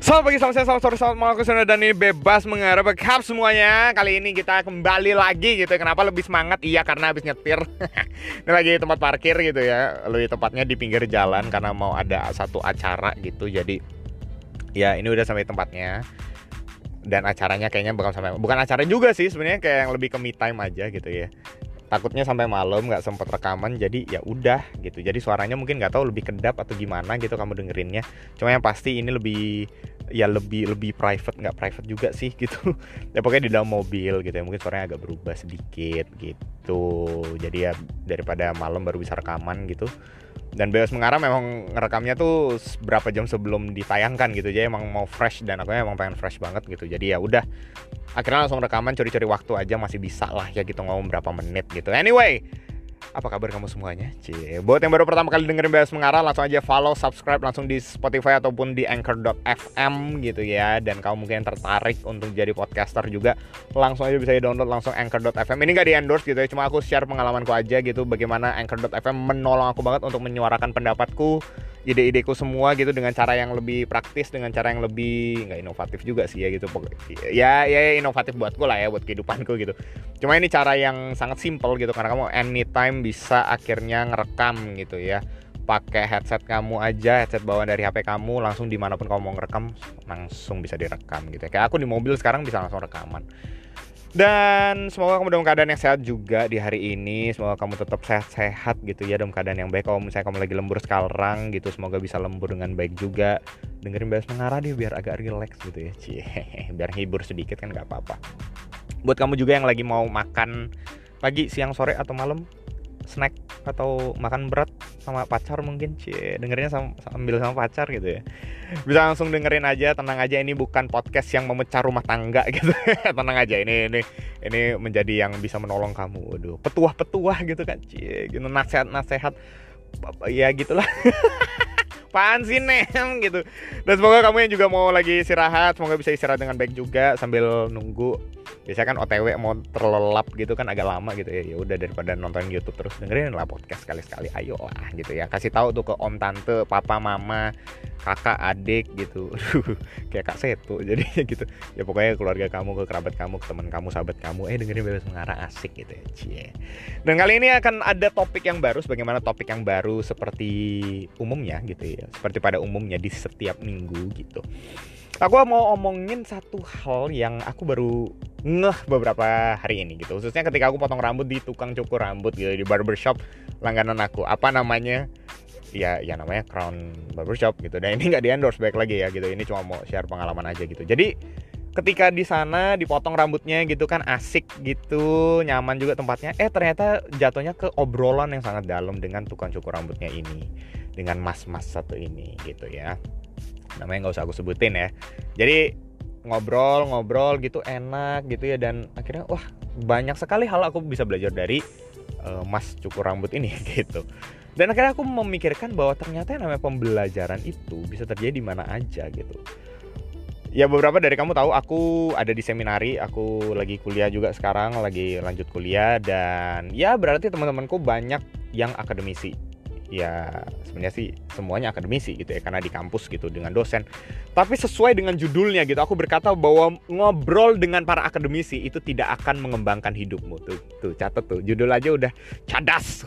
Selamat pagi, selamat siang, selamat sore, selamat malam, ke sana dan ini bebas mengarah bekap semuanya. Kali ini kita kembali lagi gitu. Kenapa lebih semangat? Iya karena habis nyetir. Ini lagi tempat parkir gitu ya. Lebih tepatnya di pinggir jalan Karena mau ada satu acara gitu. Jadi ya ini udah sampai tempatnya. Dan acaranya kayaknya bakal sampai Bukan acara juga sih sebenarnya kayak yang lebih ke me time aja gitu ya. Takutnya sampai malam nggak sempat rekaman jadi ya udah gitu. Jadi suaranya mungkin nggak tahu lebih kedap atau gimana gitu kamu dengerinnya. Cuma yang pasti ini lebih ya lebih lebih private nggak private juga sih gitu. Ya pokoknya di dalam mobil gitu ya mungkin suaranya agak berubah sedikit gitu. Jadi ya daripada malam baru bisa rekaman gitu. Dan bebas mengarah memang ngerekamnya tuh berapa jam sebelum ditayangkan gitu. Jadi emang mau fresh dan aku emang pengen fresh banget gitu. Jadi ya udah akhirnya langsung rekaman curi-curi waktu aja masih bisa lah ya gitu ngomong berapa menit gitu. Anyway apa kabar kamu semuanya? Cie. Buat yang baru pertama kali dengerin Bebas Mengarah langsung aja follow, subscribe langsung di Spotify ataupun di anchor.fm gitu ya dan kamu mungkin tertarik untuk jadi podcaster juga langsung aja bisa download langsung anchor.fm ini gak di endorse gitu ya cuma aku share pengalamanku aja gitu bagaimana anchor.fm menolong aku banget untuk menyuarakan pendapatku ide-ideku semua gitu dengan cara yang lebih praktis dengan cara yang lebih nggak inovatif juga sih ya gitu. Ya ya inovatif buatku lah ya buat kehidupanku gitu. Cuma ini cara yang sangat simple gitu karena kamu anytime bisa akhirnya ngerekam gitu ya. Pakai headset kamu aja headset bawaan dari HP kamu langsung di mana pun kamu mau ngerekam langsung bisa direkam gitu ya. Kayak aku di mobil sekarang bisa langsung rekaman dan semoga kamu dalam keadaan yang sehat juga di hari ini. Semoga kamu tetap sehat-sehat gitu ya dalam keadaan yang baik. Kalau misalnya kamu lagi lembur sekarang gitu, semoga bisa lembur dengan baik juga. Dengerin bahas mengarah deh biar agak relax gitu ya. Cie, biar hibur sedikit kan nggak apa-apa. Buat kamu juga yang lagi mau makan pagi, siang, sore atau malam, snack atau makan berat sama pacar mungkin cie. Dengerinnya sama, sambil sama pacar gitu ya. Bisa langsung dengerin aja tenang aja ini bukan podcast yang memecah rumah tangga gitu. Tenang aja ini ini ini menjadi yang bisa menolong kamu. Waduh petuah-petuah gitu kan cie. Gitu nasihat-nasihat ya gitulah. Apaan sih nem gitu. Dan semoga kamu yang juga mau lagi istirahat Semoga bisa istirahat dengan baik juga Sambil nunggu biasanya kan OTW mau terlelap gitu kan agak lama gitu ya. Ya udah daripada nonton YouTube terus dengerin lah podcast sekali-sekali ayo lah gitu ya. Kasih tahu tuh ke om tante papa mama kakak adik gitu. Kayak kak setu jadi gitu. Ya pokoknya keluarga kamu ke kerabat kamu ke teman kamu sahabat kamu eh dengerin bebas mengarah asik gitu ya cie. Dan kali ini akan ada topik yang baru sebagaimana topik yang baru seperti umumnya gitu ya. Seperti pada umumnya di setiap minggu gitu aku mau omongin satu hal yang aku baru ngeh beberapa hari ini gitu. Khususnya ketika aku potong rambut di tukang cukur rambut gitu di barbershop langganan aku. Apa namanya? Ya ya namanya Crown Barbershop gitu. Dan ini nggak di endorse baik lagi ya gitu. Ini cuma mau share pengalaman aja gitu. Jadi ketika di sana dipotong rambutnya gitu kan asik gitu nyaman juga tempatnya. Eh ternyata jatuhnya ke obrolan yang sangat dalam dengan tukang cukur rambutnya ini. Dengan mas-mas satu ini gitu ya namanya nggak usah aku sebutin ya jadi ngobrol-ngobrol gitu enak gitu ya dan akhirnya wah banyak sekali hal aku bisa belajar dari uh, Mas cukur rambut ini gitu. Dan akhirnya aku memikirkan bahwa ternyata yang namanya pembelajaran itu bisa terjadi di mana aja gitu. Ya beberapa dari kamu tahu aku ada di seminari, aku lagi kuliah juga sekarang, lagi lanjut kuliah dan ya berarti teman-temanku banyak yang akademisi ya sebenarnya sih semuanya akademisi gitu ya karena di kampus gitu dengan dosen. Tapi sesuai dengan judulnya gitu aku berkata bahwa ngobrol dengan para akademisi itu tidak akan mengembangkan hidupmu. Tuh tuh catat tuh judul aja udah cadas.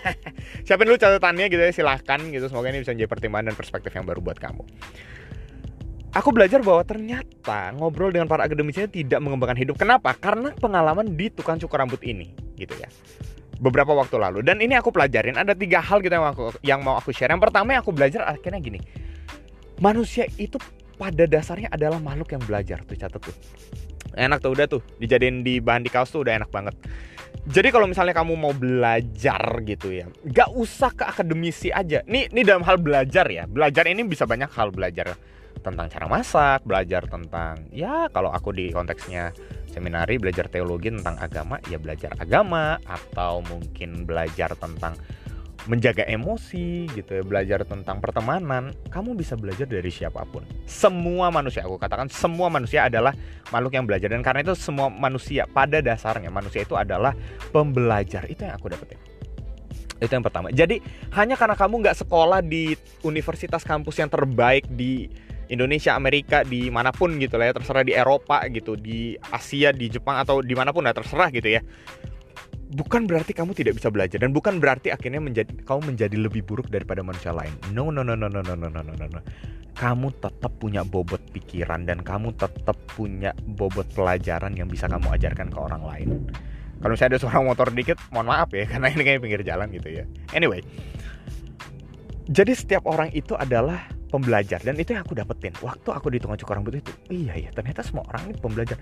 Siapin dulu catatannya gitu ya silahkan gitu semoga ini bisa menjadi pertimbangan dan perspektif yang baru buat kamu. Aku belajar bahwa ternyata ngobrol dengan para akademisi tidak mengembangkan hidup. Kenapa? Karena pengalaman di tukang cukur rambut ini, gitu ya beberapa waktu lalu. Dan ini aku pelajarin ada tiga hal gitu yang aku yang mau aku share. Yang pertama yang aku belajar akhirnya gini. Manusia itu pada dasarnya adalah makhluk yang belajar tuh catat tuh. Enak tuh udah tuh. Dijadiin di bahan di kaos tuh udah enak banget. Jadi kalau misalnya kamu mau belajar gitu ya gak usah ke akademisi aja. Nih ini dalam hal belajar ya. Belajar ini bisa banyak hal belajar. Tentang cara masak belajar tentang ya kalau aku di konteksnya seminari belajar teologi tentang agama ya belajar agama atau mungkin belajar tentang menjaga emosi gitu ya belajar tentang pertemanan. Kamu bisa belajar dari siapa pun. Semua manusia aku katakan semua manusia adalah makhluk yang belajar. Dan karena itu semua manusia pada dasarnya manusia itu adalah pembelajar. Itu yang aku dapetin. Itu yang pertama. Jadi hanya karena kamu nggak sekolah di universitas kampus yang terbaik di Indonesia Amerika di mana pun gitu lah ya terserah di Eropa gitu di Asia di Jepang atau di mana pun lah terserah gitu ya bukan berarti kamu tidak bisa belajar dan bukan berarti akhirnya menjadi kamu menjadi lebih buruk daripada manusia lain. No no no no no no no no no no. Kamu tetap punya bobot pikiran dan kamu tetap punya bobot pelajaran yang bisa kamu ajarkan ke orang lain. Kalau misalnya ada suara motor dikit, mohon maaf ya karena ini kayak pinggir jalan gitu ya. Anyway. Jadi setiap orang itu adalah pembelajar. Dan itu yang aku dapetin. Waktu aku di tukang cukur rambut itu. Iya ya, ternyata semua orang ini pembelajar.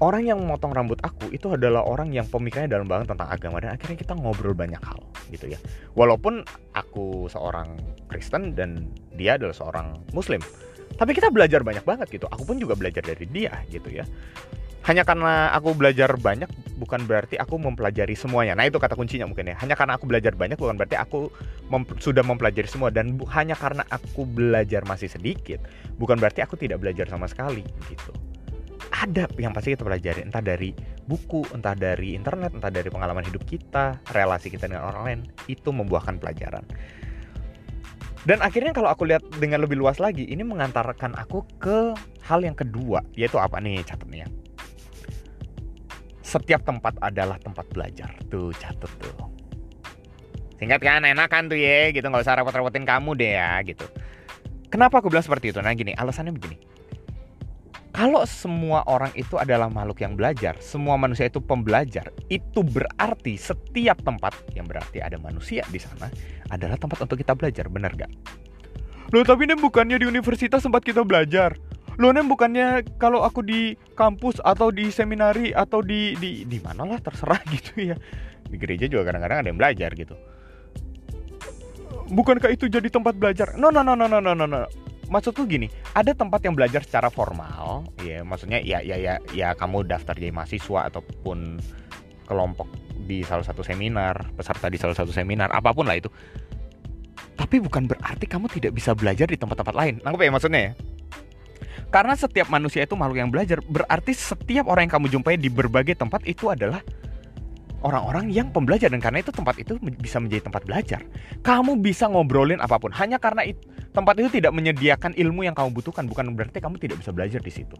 Orang yang memotong rambut aku itu adalah orang yang pemikirannya dalam banget tentang agama. Dan akhirnya kita ngobrol banyak hal gitu ya. Walaupun aku seorang Kristen dan dia adalah seorang Muslim tapi kita belajar banyak banget gitu. Aku pun juga belajar dari dia gitu ya hanya karena aku belajar banyak bukan berarti aku mempelajari semuanya. Nah itu kata kuncinya mungkin ya. Hanya karena aku belajar banyak bukan berarti aku mem sudah mempelajari semua dan hanya karena aku belajar masih sedikit bukan berarti aku tidak belajar sama sekali gitu ada yang pasti kita pelajari entah dari buku, entah dari internet, entah dari pengalaman hidup kita, relasi kita dengan orang lain itu membuahkan pelajaran. Dan akhirnya kalau aku lihat dengan lebih luas lagi, ini mengantarkan aku ke hal yang kedua, yaitu apa nih catatnya? Setiap tempat adalah tempat belajar. Tuh catat tuh. Singkat kan, enak kan tuh ya, gitu nggak usah repot-repotin kamu deh ya, gitu. Kenapa aku bilang seperti itu? Nah gini, alasannya begini kalau semua orang itu adalah makhluk yang belajar, semua manusia itu pembelajar, itu berarti setiap tempat yang berarti ada manusia di sana adalah tempat untuk kita belajar, benar gak? Loh tapi ini bukannya di universitas tempat kita belajar. Loh ini bukannya kalau aku di kampus atau di seminari atau di di di mana lah terserah gitu ya. Di gereja juga kadang-kadang ada yang belajar gitu. Bukankah itu jadi tempat belajar? No no no no no no no maksudku gini, ada tempat yang belajar secara formal, ya maksudnya ya ya ya ya kamu daftar jadi mahasiswa ataupun kelompok di salah satu seminar, peserta di salah satu seminar, apa pun lah itu. Tapi bukan berarti kamu tidak bisa belajar di tempat-tempat lain. Nangkep ya maksudnya ya? Karena setiap manusia itu makhluk yang belajar, berarti setiap orang yang kamu jumpai di berbagai tempat itu adalah orang-orang yang pembelajar dan karena itu tempat itu bisa menjadi tempat belajar. Kamu bisa ngobrolin apa pun hanya karena itu, tempat itu tidak menyediakan ilmu yang kamu butuhkan bukan berarti kamu tidak bisa belajar di situ.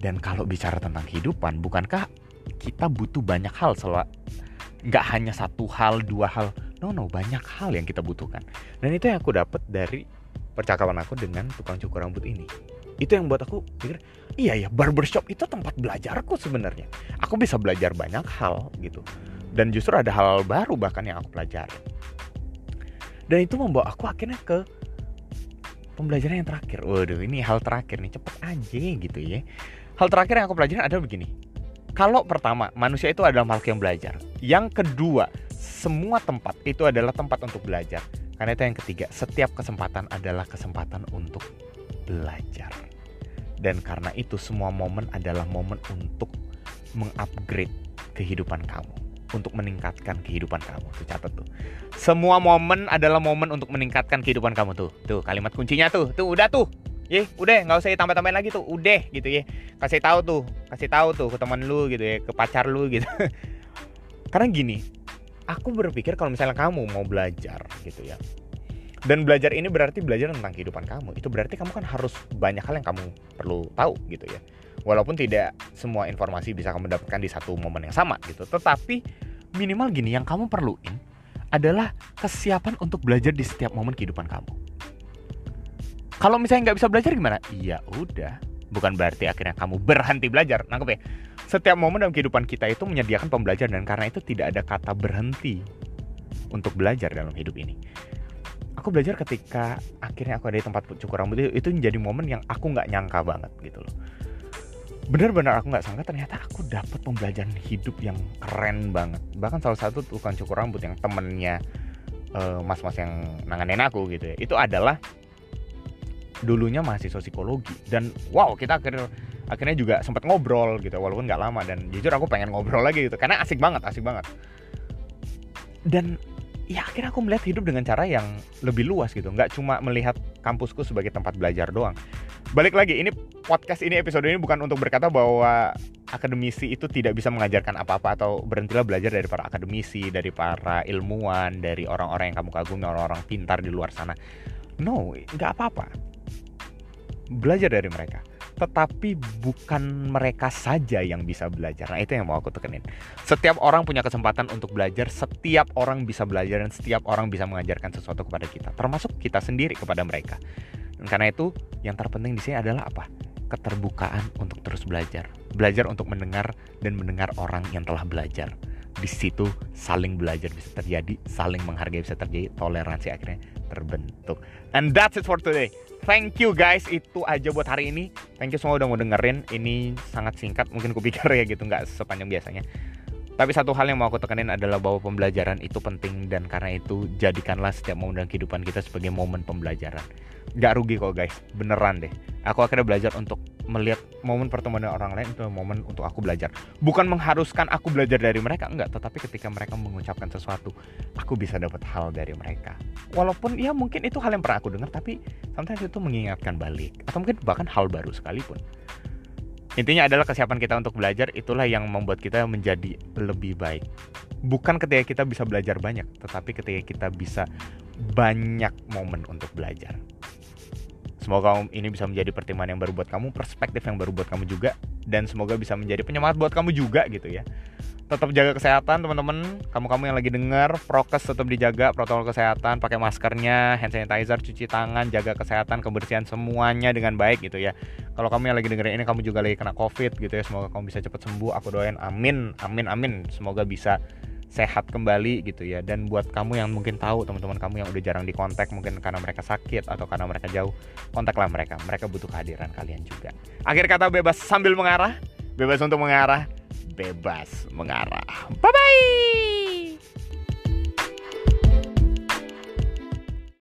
Dan kalau bicara tentang kehidupan, bukankah kita butuh banyak hal sel nggak hanya satu hal, dua hal. No, no, banyak hal yang kita butuhkan. Dan itu yang aku dapat dari percakapan aku dengan tukang cukur rambut ini itu yang buat aku pikir iya ya barbershop itu tempat belajarku sebenarnya. Aku bisa belajar banyak hal gitu. Dan justru ada hal, -hal baru bahkan yang aku pelajari. Dan itu membawa aku akhirnya ke pembelajaran yang terakhir. Waduh ini hal terakhir nih cepet aja gitu ya. Hal terakhir yang aku pelajari adalah begini. Kalau pertama manusia itu adalah makhluk yang belajar. Yang kedua semua tempat itu adalah tempat untuk belajar. Karena itu yang ketiga setiap kesempatan adalah kesempatan untuk belajar. Dan karena itu semua momen adalah momen untuk mengupgrade kehidupan kamu, untuk meningkatkan kehidupan kamu. Tuh catat tuh. Semua momen adalah momen untuk meningkatkan kehidupan kamu tuh. Tuh kalimat kuncinya tuh. Tuh udah tuh. Ye, udah nggak usah ditambah-tambahin lagi tuh. Udah gitu ya. Kasih tahu tuh, kasih tahu tuh ke teman lu gitu ya, ke pacar lu gitu. Karena gini, aku berpikir kalau misalnya kamu mau belajar gitu ya dan belajar ini berarti belajar tentang kehidupan kamu. Itu berarti kamu kan harus banyak hal yang kamu perlu tahu gitu ya. Walaupun tidak semua informasi bisa kamu dapatkan di satu momen yang sama gitu. Tetapi minimal gini yang kamu perluin adalah kesiapan untuk belajar di setiap momen kehidupan kamu. Kalau misalnya nggak bisa belajar gimana? Iya udah. Bukan berarti akhirnya kamu berhenti belajar. Nangkep ya? Setiap momen dalam kehidupan kita itu menyediakan pembelajaran. Dan karena itu tidak ada kata berhenti untuk belajar dalam hidup ini aku belajar ketika akhirnya aku ada di tempat cukur rambut itu, itu menjadi momen yang aku nggak nyangka banget gitu loh. Bener-bener aku nggak sangka ternyata aku dapat pembelajaran hidup yang keren banget. Bahkan salah satu tukang cukur rambut yang temennya uh, mas-mas yang nanganin aku gitu ya itu adalah dulunya mahasiswa psikologi. Dan wow kita akhirnya akhirnya juga sempat ngobrol gitu walaupun nggak lama. Dan jujur aku pengen ngobrol lagi gitu karena asik banget asik banget. Dan ya akhirnya aku melihat hidup dengan cara yang lebih luas gitu. Nggak cuma melihat kampusku sebagai tempat belajar doang. Balik lagi ini podcast ini episode ini bukan untuk berkata bahwa akademisi itu tidak bisa mengajarkan apa-apa atau berhentilah belajar dari para akademisi dari para ilmuwan dari orang-orang yang kamu kagumi orang-orang pintar di luar sana. No nggak apa-apa. Belajar dari mereka tetapi bukan mereka saja yang bisa belajar. Nah, itu yang mau aku tekenin. Setiap orang punya kesempatan untuk belajar, setiap orang bisa belajar dan setiap orang bisa mengajarkan sesuatu kepada kita, termasuk kita sendiri kepada mereka. Dan karena itu, yang terpenting di sini adalah apa? Keterbukaan untuk terus belajar. Belajar untuk mendengar dan mendengar orang yang telah belajar. Di situ saling belajar bisa terjadi, saling menghargai bisa terjadi, toleransi akhirnya terbentuk. And that's it for today. Thank you guys, itu aja buat hari ini. Thank you semua udah mau dengerin. Ini sangat singkat, mungkin kupikir ya gitu, nggak sepanjang biasanya. Tapi satu hal yang mau aku tekenin adalah bahwa pembelajaran itu penting dan karena itu jadikanlah setiap momen dalam kehidupan kita sebagai momen pembelajaran. Gak rugi kok guys, beneran deh. Aku akhirnya belajar untuk melihat momen pertemuan orang lain itu momen untuk aku belajar. Bukan mengharuskan aku belajar dari mereka, enggak. Tetapi ketika mereka mengucapkan sesuatu, aku bisa dapat hal dari mereka. Walaupun ya mungkin itu hal yang pernah aku dengar, tapi sometimes itu mengingatkan balik. Atau mungkin bahkan hal baru sekalipun. Intinya adalah kesiapan kita untuk belajar itulah yang membuat kita menjadi lebih baik. Bukan ketika kita bisa belajar banyak, tetapi ketika kita bisa banyak momen untuk belajar. Semoga ini bisa menjadi pertimbangan yang baru buat kamu, perspektif yang baru buat kamu juga, dan semoga bisa menjadi penyemangat buat kamu juga gitu ya. Tetap jaga kesehatan teman-teman, kamu-kamu yang lagi dengar, prokes tetap dijaga, protokol kesehatan, pakai maskernya, hand sanitizer, cuci tangan, jaga kesehatan, kebersihan semuanya dengan baik gitu ya. Kalau kamu yang lagi dengerin ini kamu juga lagi kena covid gitu ya, semoga kamu bisa cepat sembuh. Aku doain amin, amin, amin. Semoga bisa sehat kembali gitu ya. Dan buat kamu yang mungkin tahu teman-teman kamu yang udah jarang dikontak mungkin karena mereka sakit atau karena mereka jauh kontaklah mereka. Mereka butuh kehadiran kalian juga. Akhir kata bebas sambil mengarah. Bebas untuk mengarah. Bebas mengarah. Bye bye